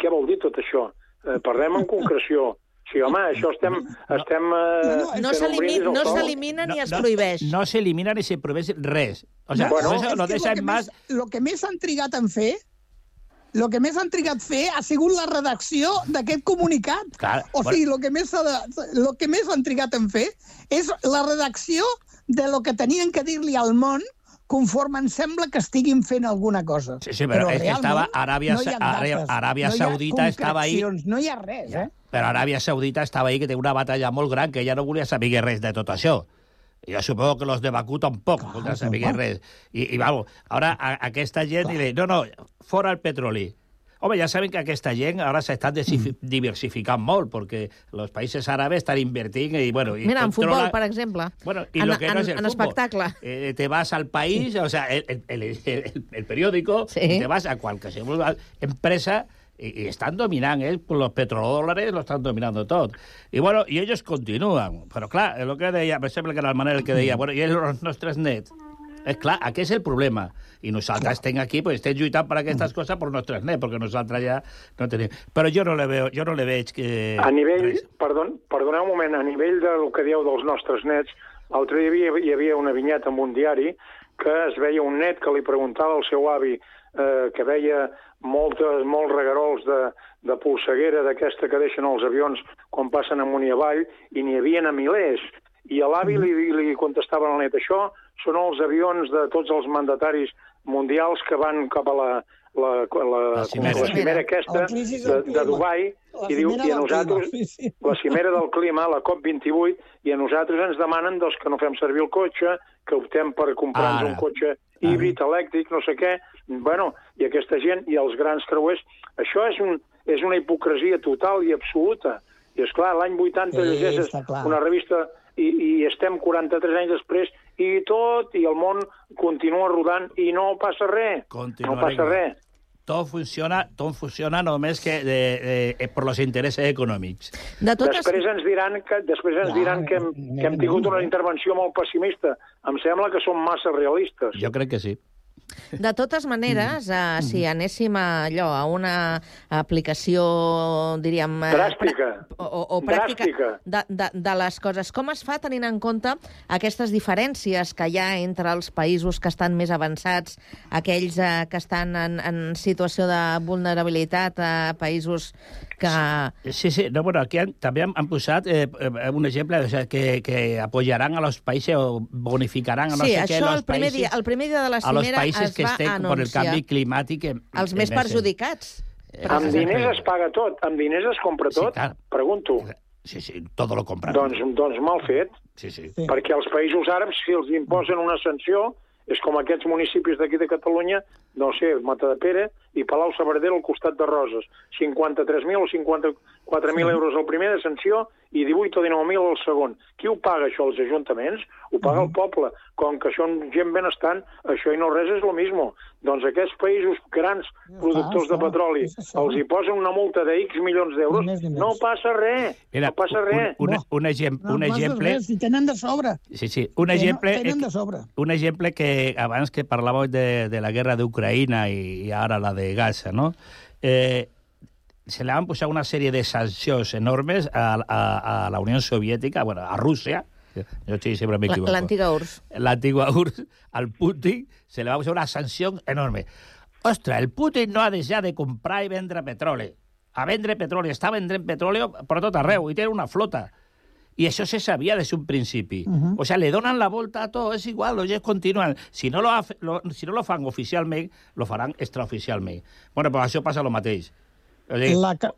Què vol dir tot això? Eh, parlem en concreció. Sí, home, això estem... estem eh, No brindis al no sol. s'elimina ni es prohibeix. No s'elimina ni se prohibeix res. O sea, Bueno, no, és no que deixa lo que más... Més, lo que més han trigat en fer el que més han trigat fer ha sigut la redacció d'aquest comunicat. Clar, o sigui, el que, més de, lo que més han trigat en fer és la redacció de lo que tenien que dir-li al món conforme em sembla que estiguin fent alguna cosa. Sí, sí, però és que estava Aràbia- no Aràbia- Aràbia no Saudita estava ahí. No hi ha res, eh? Però Aràbia Saudita estava ahí que té una batalla molt gran que ja no volia saber res de tot això. Jo suposo que los de Bakú tampoc ah, voldran saber res. I, i vamos, ara a, aquesta gent li no, no, fora el petroli. Home, ja saben que aquesta gent ara s'està Mm. diversificant molt, perquè els països àrabes estan invertint i, bueno... I Mira, en controla- futbol, per exemple. Bueno, y en, lo que no en, es el en fútbol. espectacle. Eh, te vas al país, o sea, el, el, el, el- el periódico, Sí. y te vas a cualquier empresa y, y están dominando, ¿eh? los petrodólares lo están dominando todo. Y bueno, y ellos continúan. Pero claro, lo que deia, per exemple, que era el Manel que deia, bueno, i els nostres nets? És clar, aquest és el problema. I nosaltres estem aquí, pues, estem lluitant per aquestes coses per nostres nets, perquè nosaltres ja no tenim... Però jo no le, veo, jo no le veig que... A nivell, perdon, perdoneu un moment, a nivell del que dieu dels nostres nets, l'altre dia hi havia, hi havia una vinyeta en un diari que es veia un net que li preguntava al seu avi eh, que veia moltes, molts regarols de, de polseguera d'aquesta que deixen els avions quan passen amunt i avall, i n'hi havia a milers. I a l'avi li, li contestava al net, això són els avions de tots els mandataris mundials que van cap a la, la, la, la, cimera. la cimera aquesta de, de. Dubai, La i diu, i a nosaltres, clima, la cimera del clima, la COP28, i a nosaltres ens demanen doncs, que no fem servir el cotxe, que optem per comprar-nos Ara. un cotxe híbrid, elèctric, no sé què. Bueno, i aquesta gent, i els grans creuers, això és, un, és una hipocresia total i absoluta. I, és clar l'any 80 Sí, llegeixes una revista i, i estem 43 anys després i tot, i el món continua rodant i no passa res. Continuarà no passa res. Tot funciona, tot funciona només que de, de, de, per los interessos econòmics. De totes... Després ens diran que, després ens diran que hem, que hem tingut una intervenció molt pessimista. Em sembla que som massa realistes. Jo crec que sí. De totes maneres, eh, si anéssim a allò, a una aplicació, diríem... eh, Dràstica. pra- O, o pràctica Dràstica. de, de, de les coses. Com es fa tenint en compte aquestes diferències que hi ha entre els països que estan més avançats, aquells eh, que estan en, en situació de vulnerabilitat, a països que... Sí, sí. No, bueno, aquí han, també han, han posat eh, eh, un exemple o sea, que, que apoyaran a los países o bonificaran a no sí, sé qué això los el primer, dia, el primer dia de la cimera es que va estén por el canvi climàtic. En, els més en perjudicats. Amb diners es paga tot, amb diners es compra tot. clar. Pregunto. Sí, sí, todo lo compran. Doncs, doncs mal fet. Sí, sí. Sí. Perquè els països àrabs, si els imposen una sanció, és com aquests municipis d'aquí de Catalunya, no sé, Matadepera i Palau Saverdera al costat de Roses. 53.000 o 54.000 euros el primer de sanció i 18 o 19.000 el segon. Qui ho paga, això? Els ajuntaments? Ho paga el poble. Com que són gent benestant, això i no res és lo mismo. Doncs aquests països grans productors de petroli els hi posen una multa de X milions d'euros, no passa res. Mira, no passa res. Un, un, un, exemple, No, un passa exemple... res, si tenen de sobre. Sí, sí. Un exemple, tenen de sobre. un exemple que abans que parlàveu de, de la guerra d'Ucraïna i, i ara la de Gaza, no? Eh, se le van posar una sèrie de sancions enormes a, a, a la Unió Soviètica, bueno, a Rússia, yo sí, siempre me La- equivoco. L'antiga URSS. la antigua URSS, al Putin se le va a posar una sanción enorme. Ostres, el Putin no ha deixat de comprar i vendre petroli. A vendre petroli, està venent petroli per tot arreu, i té una flota. I això se sabia des d'un principi. Uh -huh. O sea, le donan la volta a tot, és igual, ellos continuen. Si no lo, lo, si no lo fan oficialment, lo faran extraoficialment. Bueno, pues això passa el mateix. O sigui, La, ca-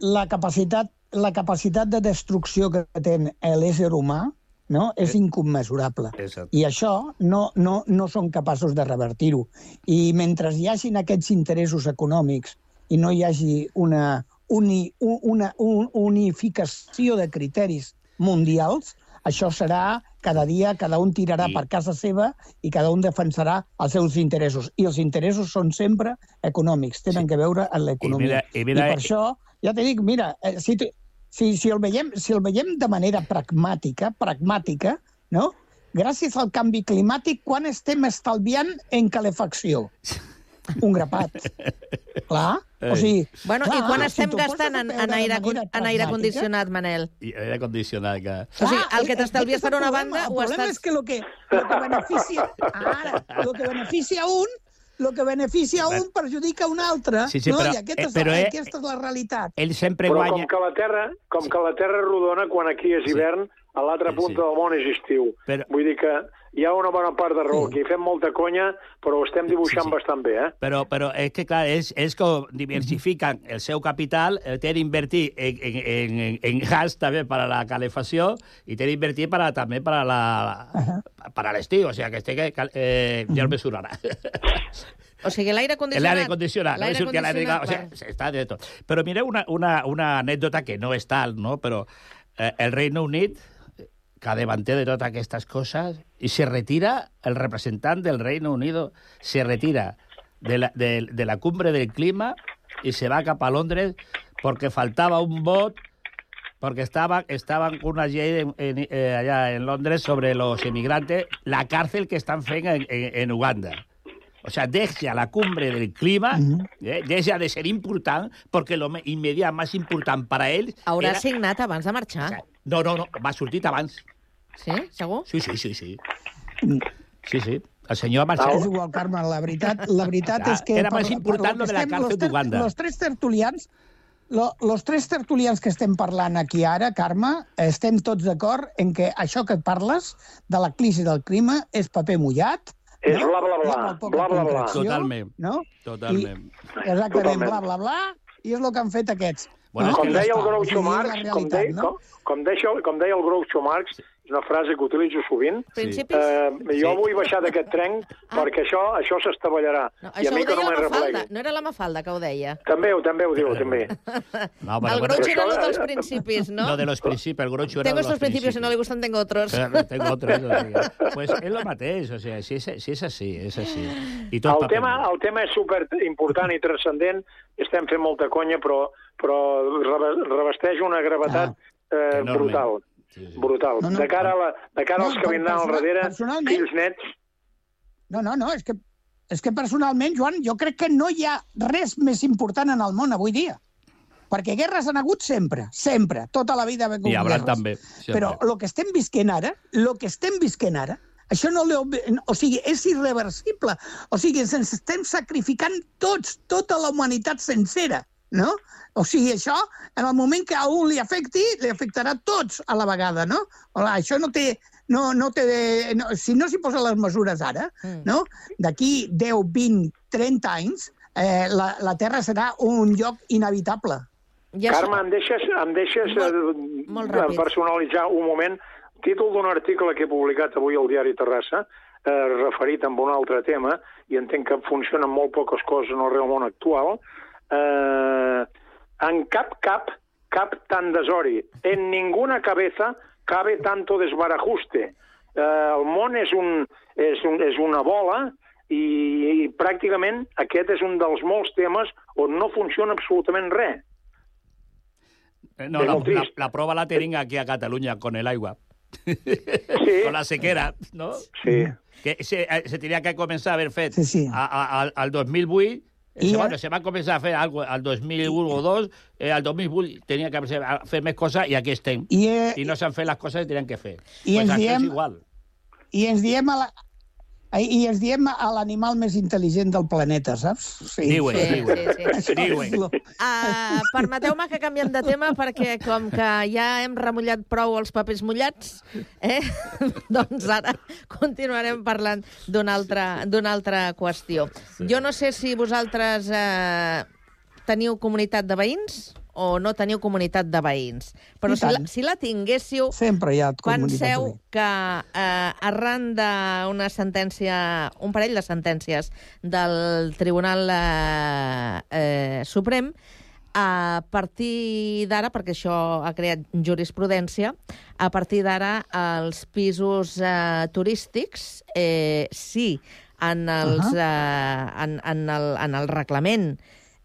la, capacitat, la capacitat de destrucció que té l'ésser humà no, és incommensurable. Exacte. I això no, no, no són capaços de revertir-ho. I mentre hi hagin aquests interessos econòmics i no hi hagi una, uni, un- una un, unificació de criteris mundials, això serà cada dia, cada un tirarà I- per casa seva i cada un defensarà els seus interessos. I els interessos són sempre econòmics, tenen sí. que veure amb l'economia. I mira- i mira- I per això, ja t'he dit, mira, eh, si, tu- si, si, el veiem, si el veiem de manera pragmàtica, pragmàtica, no? gràcies al canvi climàtic, quan estem estalviant en calefacció? Un grapat. Clar, o sigui... Bueno, clar, i quan si estem poses gastant en, en, aire, en aire condicionat, Manel? I aire condicionat, que... O sigui, el que eh, t'estalvies per el una problema. banda el ho problema estàs... és que lo que, lo que beneficia... Ara, lo que beneficia un lo que beneficia un perjudica un altre. Sí, sí, no? però- I aquest eh, és, però, eh, aquesta és la realitat. Ell sempre Però guanya... com que la Terra, com que la Terra rodona, quan aquí és hivern, a l'altra punta del món és estiu. Però- Vull dir que hi ha una bona part de raó. Aquí fem molta conya, però ho estem dibuixant bastant bé, eh? Però, però és que, clar, és, és com diversifiquen el seu capital, eh, té d'invertir en, en, en, en, en gas també per a la calefacció i té d'invertir per a, també per a la, per a l'estiu, o sigui que este que, cal- eh, ja el mesurarà. O sigui, l'aire El condicionat... aire condicionat, l'aire condicionat, condicionat, o sea, está de tot. Però mireu una, una, una anècdota que no és tal, no? però eh, el Reino Unit, que davanter de totes aquestes coses, i se retira, el representant del Reino Unido se retira de la, de, la cumbre del clima y se va cap a Londres porque faltaba un vot porque estaba, estaban con una ley en- eh, allá en Londres sobre los inmigrantes, la cárcel que están en, en, en Uganda. O sea, deja la cumbre del clima, eh, deja de ser important, porque lo me- inmediat més important per a ells... Haurà era- signat abans de marxar. No, no, no, va sortit abans. Sí? Segur? Sí, sí, sí, sí. Sí, sí. El senyor ha Ah, marxat. és igual, Carme, la veritat, la veritat Clar, és que... era més important lo lo que de la ter- d'Uganda. Los tres tertulians lo, los tres tertulians que estem parlant aquí ara, Carme, estem tots d'acord en que això que parles de la crisi del clima és paper mullat, És no? bla, bla, bla, bla, bla, bla. Totalment. No? Totalment. Exactament, Totalment. bla, bla, bla, i és el que han fet aquests. Bueno, no? com deia el Groucho Marx, com deia, no? com, com, deia, com deia el Groucho Marx, una frase que utilitzo sovint. Principis? Eh, jo Sí. vull baixar d'aquest tren perquè això això s'estavellarà. No, I a això mi ho que deia no la Mafalda. replegui. No era la Mafalda que ho deia. També, ho- també ho diu, també. No, el Groucho era això- lo dels principis, ¿no? Lo de los principios, el Groucho era Tengo de los estos principios, si no le gustan, tengo otros. Claro, tengo otros. pues és el mateix, o sigui, si és, si és així, és així. I tot El tema, el tema és super important i transcendent, estem fent molta conya, però, però reve- revesteix una gravetat eh, Enorme. brutal. Brutal. No, no. De cara, a la, de cara No, als que vindran al darrere, personalment- fills nets, No, no, no, és que, és que personalment, Joan, jo crec que no hi ha res més important en el món avui dia. Perquè guerres han hagut sempre, sempre, tota la vida ha hagut I haurà guerres. també. Sempre. Però el que estem visquent ara, el que estem visquent ara, això no l'heu... O sigui, és irreversible. O sigui, ens estem sacrificant tots, tota la humanitat sencera, no? O sigui, això, en el moment que a un li afecti, li afectarà a tots a la vegada, no? Hola, això no té... No, no té no, si no s'hi posen les mesures ara, mm. no? d'aquí 10, 20, 30 anys, eh, la, la Terra serà un lloc inevitable. Ja Carme, em deixes, em deixes molt, molt eh, ràpid. personalitzar un moment títol d'un article que he publicat avui al diari Terrassa, eh, referit amb un altre tema, i entenc que funcionen molt poques coses en el real món actual. Eh, en cap cap, cap tan desori. En ninguna cabeza cabe tanto desbarajuste. Eh, el món és, un, és, un, és una bola i, i pràcticament aquest és un dels molts temes on no funciona absolutament res. Eh, No, la, la, la prova la tenim aquí a Catalunya con el aigua. Sí. Con la sequera, no? Sí. Que se, eh, se tenia que començar a haver fet sí, sí. A, a, al, al 2008 I se, bueno, se va començar a fer algo al 2001 o 2, eh, al 2008 tenia que a fer més coses i aquí estem. I, eh, I no s'han fet les coses que tenien que fer. I pues ens diem- igual. I ens diem a la, i ens diem a l'animal més intel·ligent del planeta, saps? Sí. Diu-ho, Sí, diu-ho. sí, sí. És lo- Uh, Permeteu-me que canviem de tema perquè com que ja hem remullat prou els papers mullats, eh? doncs ara continuarem parlant d'una altra, d'una altra qüestió. Jo no sé si vosaltres eh, teniu comunitat de veïns o no teniu comunitat de veïns, però si la, si la tinguéssiu, Sempre hi ha Penseu que eh, arran d'una sentència, un parell de sentències del Tribunal eh, eh, Suprem, a partir d'ara, perquè això ha creat jurisprudència, a partir d'ara els pisos eh, turístics, eh, sí, en, els, Ahà. eh, en, en, el, en el reglament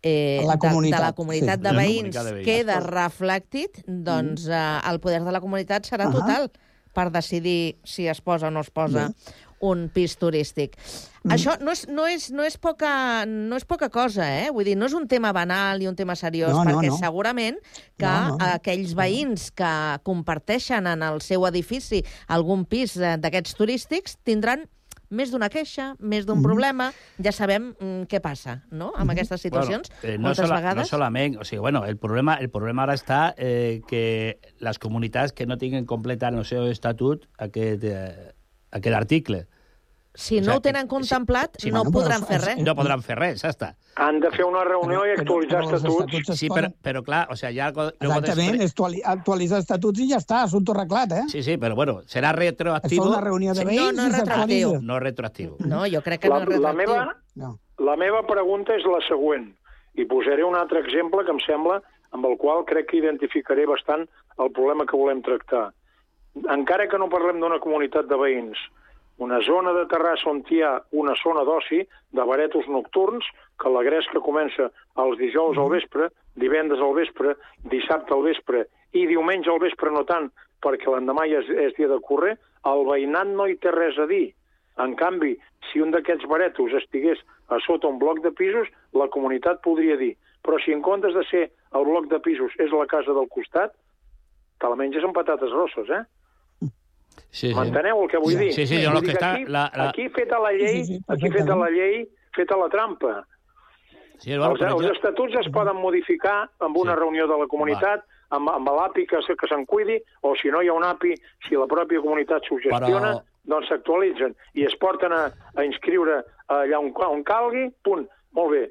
eh, La de, de la comunitat sí. de veïns comunitat de veïns. queda reflectit, doncs eh, el poder de la comunitat serà Ahà. total per decidir si es posa o no es posa un pis turístic. Això no és, no, és, no, és poca, no és poca cosa, eh? Vull dir, no és un tema banal i un tema seriós, No, no, perquè no. segurament que No, no. aquells veïns que comparteixen en el seu edifici algun pis eh, d'aquests turístics tindran més d'una queixa, més d'un problema, ja sabem mm, què passa, no?, amb aquestes situacions, Bueno, eh, no, moltes sola, vegades. no solament, o sigui, bueno, el problema, el problema ara està eh, que les comunitats que no tinguin completat el seu estatut aquest, eh, aquest article. Si O no ho tenen contemplat, sí, no bueno, podran però fer res. No podran fer res, ja està. Han de fer una reunió i actualitzar però estatuts. estatuts es Sí, però, però clar, o sea, ja... Luego Exactament, actuali actualitzar estatuts i ja està, assumpte arreglat, eh? Sí, sí, però bueno, serà retroactivo. Es fa una reunió de Sí, veïns no, no i és retroactiu. No retroactiu. No, jo crec que La, no és la, retroactiu. meva, No. la meva pregunta és la següent, i posaré un altre exemple que em sembla amb el qual crec que identificaré bastant el problema que volem tractar. Encara que no parlem d'una comunitat de veïns, una zona de Terrassa on hi ha una zona d'oci, de baretos nocturns, que la gresca comença els dijous al vespre, divendres al vespre, dissabte al vespre i diumenge al vespre no tant, perquè l'endemà ja és, és dia de correr, el veïnat no hi té res a dir. En canvi, si un d'aquests baretos estigués a sota un bloc de pisos, la comunitat podria dir però si en comptes de ser el bloc de pisos és la casa del costat, te la menges amb patates grosses, eh? Sí, sí. M'enteneu el que vull dir? Sí, sí, jo el dir que està... Aquí, La, la... aquí feta la llei, Sí, sí, sí, aquí feta la llei, feta la trampa. Sí, bueno, els, però els estatuts es poden modificar amb una Sí. reunió de la comunitat, amb, amb l'API que, se- que se'n cuidi, o si no hi ha un API, si la pròpia comunitat s'ho gestiona, Però- doncs s'actualitzen i es porten a, a inscriure allà on, on calgui, punt. Molt bé.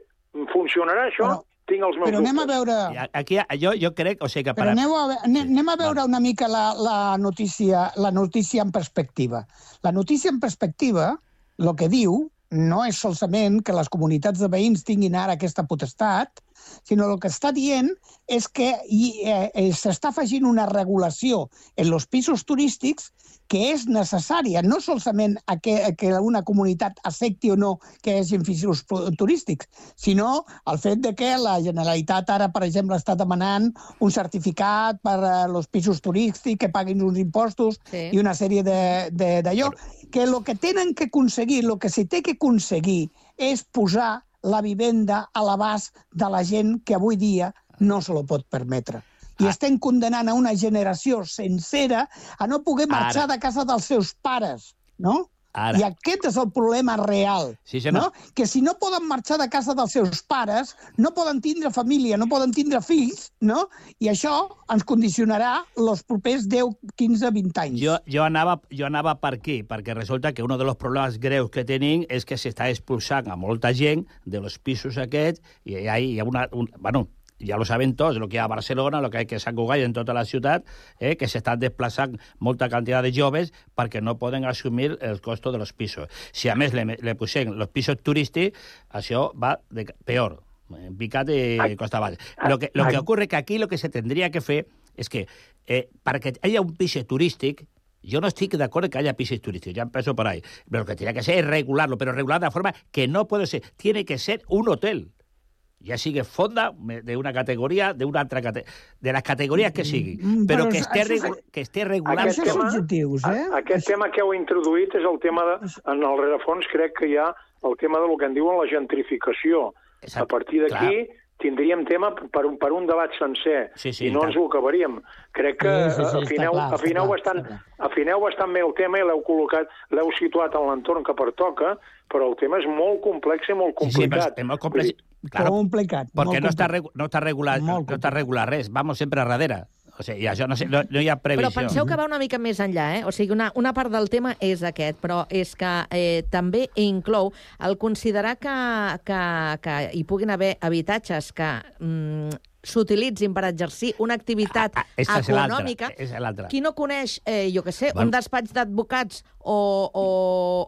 Funcionarà això? Bueno, tinc els meus Però anem a dubtes. veure... A- Aquí, jo, jo crec, o sigui que... Però per- aneu a, ve- ane- anem a veure una mica la, la, notícia, la notícia en perspectiva. La notícia en perspectiva, el que diu, no és solament que les comunitats de veïns tinguin ara aquesta potestat, sinó el que està dient és que eh, eh, s'està afegint una regulació en els pisos turístics que és necessària, no solament a que, a que una comunitat accepti o no que hi hagi pisos turístics, sinó el fet de que la Generalitat ara, per exemple, està demanant un certificat per a els pisos turístics, que paguin uns impostos Sí. i una sèrie de- de- d'allò, que el que tenen que aconseguir, el que se té que aconseguir és posar la vivenda a l'abast de la gent que avui dia no se lo pot permetre. Ah. I estem condenant a una generació sencera a no poder marxar Ara. de casa dels seus pares, no? Ara. I aquest és el problema real. Sí, senyor. no? Que si no poden marxar de casa dels seus pares, no poden tindre família, no poden tindre fills, no? I això ens condicionarà els propers 10, 15, 20 anys. Jo, jo, anava, jo anava per aquí, perquè resulta que un dels problemes greus que tenim és que s'està expulsant a molta gent de los pisos aquests i hi ha, hi ha una... Un, bueno, ja lo saben tots, el que hi ha a Barcelona, el que hi ha a Sant Cugat en tota la ciutat, eh, que s'estan desplaçant molta quantitat de joves perquè no poden assumir el costo de los pisos. Si a més le, le posem los pisos turístics, això va de, peor, en picat i costa avall. Lo que, lo que ocurre que aquí lo que se tendría que fer és que eh, perquè hi hagi un pis turístic, yo no estoy de acuerdo que haya pisos turísticos, ya empezó por ahí. Pero lo que tiene que ser es regularlo, pero regular de la forma que no puede ser. Tiene que ser un hotel. Ya sigue fonda de una categoría, de una otra categoría, de las categorías que sigui, Mm, pero però que això esté, és- regu que esté regular. Aquest Això és subjectius, eh? Aquest tema que heu introduït és el tema de... En el rerefons crec que hi ha el tema de lo que en diuen la gentrificació. Exacte, A partir d'aquí tindríem tema per un, per un debat sencer Sí, sí, i no ens ho acabaríem. Crec que Sí, sí, sí, afineu, clar, està afineu, clar, bastant, està clar. afineu bastant bé el tema i l'heu col·locat, l'heu situat en l'entorn que pertoca, però el tema és molt complex i molt Sí, sí, complicat. és molt complex. Claro, complicat. Porque molt no està, complicat. regu no està regulat, no està regular res. Vamos sempre a darrere. O sigui, això no, sé, no, no hi ha Però previsió. penseu que va una mica més enllà, eh? O sigui, una, una part del tema és aquest, però és que eh, també inclou el considerar que, que, que hi puguin haver habitatges que mm, s'utilitzin per exercir una activitat Ah, l'altra, econòmica. és. Qui no coneix, eh, jo que sé, Bueno. un despatx d'advocats o, o,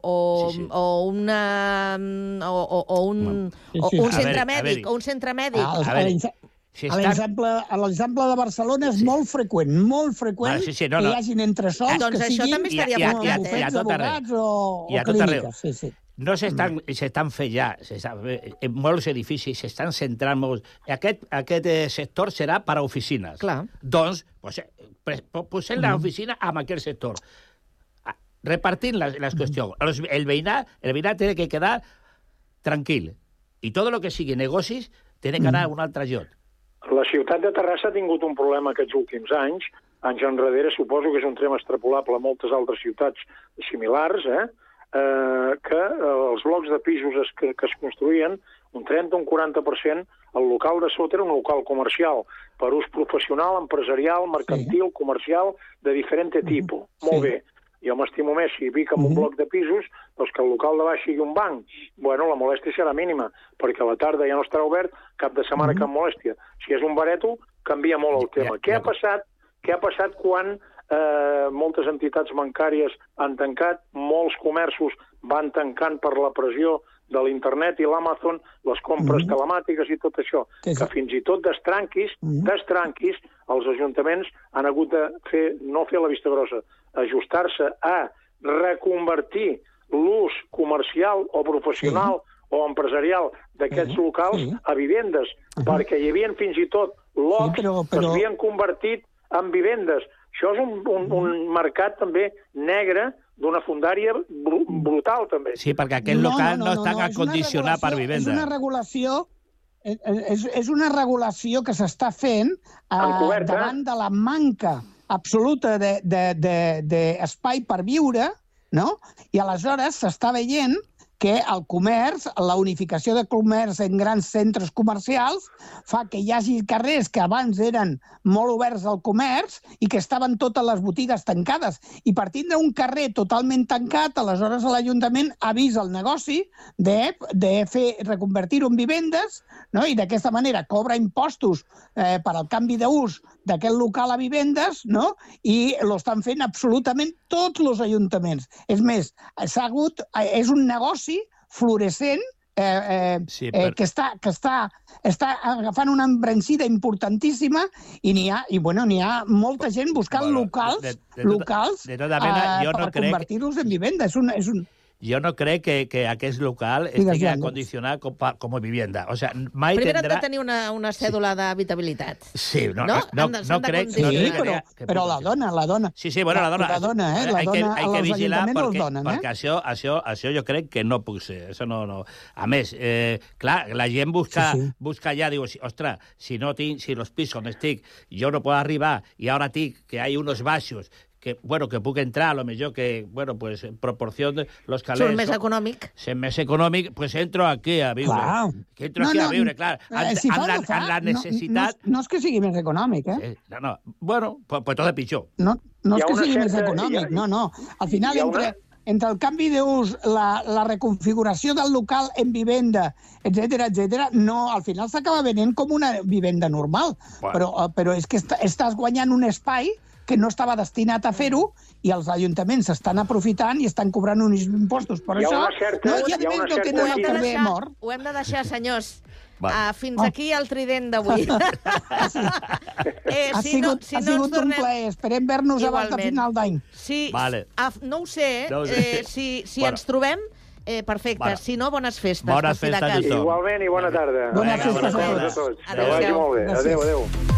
o, Sí, sí. o una... O, o, o un, Sí, o sí. un A centre veure, mèdic, Ah, o un centre mèdic. A, Si a estan- l'exemple de Barcelona és molt freqüent, molt freqüent sí, sí, no, que no. hi hagin entresòls Doncs que això siguin també estaria I a- i a- apuntat, bufets i a tot arreu. d'advocats o, I a o tot arreu. clíniques. Sí, sí. No s'estan s'estan fent ja, en molts edificis s'estan centrant molts... Aquest, aquest eh, sector serà per a oficines. Clar. Doncs, pues, eh, posem l'oficina amb aquest sector. Ah, Repartint les, les qüestions. Els- El veïnat, el veïnat té que quedar tranquil. I tot el que sigui negocis té que anar a un altre lloc. La ciutat de Terrassa ha tingut un problema aquests últims anys, anys enrere, suposo que és un tema extrapolable a moltes altres ciutats similars, eh? Eh, que eh, els blocs de pisos es, que, que es construïen, un 30 o un 40%, el local de sota era un local comercial, per ús professional, empresarial, mercantil, sí. comercial, de diferent tipus. Molt bé. Jo m'estimo més si vic en un bloc de pisos doncs que el local de baix sigui un banc. Bueno, la molèstia serà mínima, perquè a la tarda ja no estarà obert, cap de setmana cap molèstia. Si és un bareto, canvia molt el tema. Què ha passat? Què ha passat quan eh, moltes entitats bancàries han tancat, molts comerços van tancant per la pressió de l'internet i l'Amazon, les compres telemàtiques i tot això, Que que sí. fins i tot destranquis, destranquis, els ajuntaments han hagut de fer, no fer la vista grossa, ajustar-se a reconvertir l'ús comercial o professional o empresarial d'aquests locals a vivendes, perquè hi havia fins i tot lots Sí, però- que però- s'havien convertit en vivendes. Això és un, un, un mercat també negre d'una fundària bru brutal, també. Sí, perquè aquest local no, està és una acondicionat per vivenda. És una regulació eh, és, és una regulació que s'està fent eh, Encoberta. davant de la manca absoluta d'espai de, de, de espai per viure, no? I aleshores s'està veient que el comerç, la unificació de comerç en grans centres comercials, fa que hi hagi carrers que abans eren molt oberts al comerç i que estaven totes les botigues tancades. I partint d'un carrer totalment tancat, aleshores l'Ajuntament ha vist el negoci de, de fer reconvertir-ho en vivendes no? i d'aquesta manera cobra impostos eh, per al canvi d'ús d'aquest local a vivendes no? i lo estan fent absolutament tots els ajuntaments. És més, s'ha hagut, eh, és un negoci fluorescent eh, eh, Sí, sí, per- eh, que, està, que està, està agafant una embranzida importantíssima i n'hi ha, i bueno, ha molta gent buscant Bueno, locals, de- de tota- locals de tota mena, eh, jo no per crec- convertir-los en vivenda. És un, és un, Jo no crec que, que aquest local Digues, estigui Joan. acondicionat com, pa- com a vivienda. O sea, mai Primer han de tindrà... tenir una, una cèdula d'habitabilitat. Sí, no, No? no, no, de- no, crec... condicionar. no Sí, crec però, que- però la dona, la dona. Sí, sí, bueno, la dona... La dona, eh? La hay que, dona, hay que els vigilar perquè, donen, eh? perquè això, això, això jo crec que no puc ser. Això no, no. A més, eh, clar, la gent busca, Sí, sí. busca allà, diu, ostres, si no tinc, si los pisos on estic, jo no puc arribar, i ara tinc que hay unos baixos que, bueno, que puc entrar, a lo millor que, bueno, pues, en proporció de los calés... Surt més econòmic. ser més econòmic, pues entro aquí a viure. Clar. Que entro aquí a viure, clar. eh, Amb, si amb, la, no fa, amb la no- necessitat... No, no, és que sigui més econòmic, eh? Sí, no, no. Bueno, pues, pues tot és pitjor. No, no és que una sigui més certa- econòmic, hi ha- no, no. Al final, ha entre, una- entre el canvi d'ús, la, la reconfiguració del local en vivenda, etc etc, no, al final s'acaba venent com una vivenda normal. Bueno. Però, eh, però és que est estàs guanyant un espai que no estava destinat a fer-ho i els ajuntaments s'estan aprofitant i estan cobrant uns impostos. Per Hi ha això, una certa- no, i a hi ha una no certa tenen el Ho hem de deixar- mort. Ho hem de deixar, senyors. Va. Uh, fins aquí el trident d'avui. eh, ha si sigut, no, si ha no sigut tornem... un plaer. Esperem ver-nos abans de final d'any. Sí, Vale. ah, no ho sé, No ho sé. eh, si, si Bueno. ens trobem, eh, perfecte. Bueno. Si no, bones festes. Bones festes a tothom. Igualment i bona tarda. Bones Vinga, festes a bones tots. Que. Gràcies. Adéu, adéu.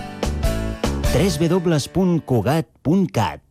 www.cugat.cat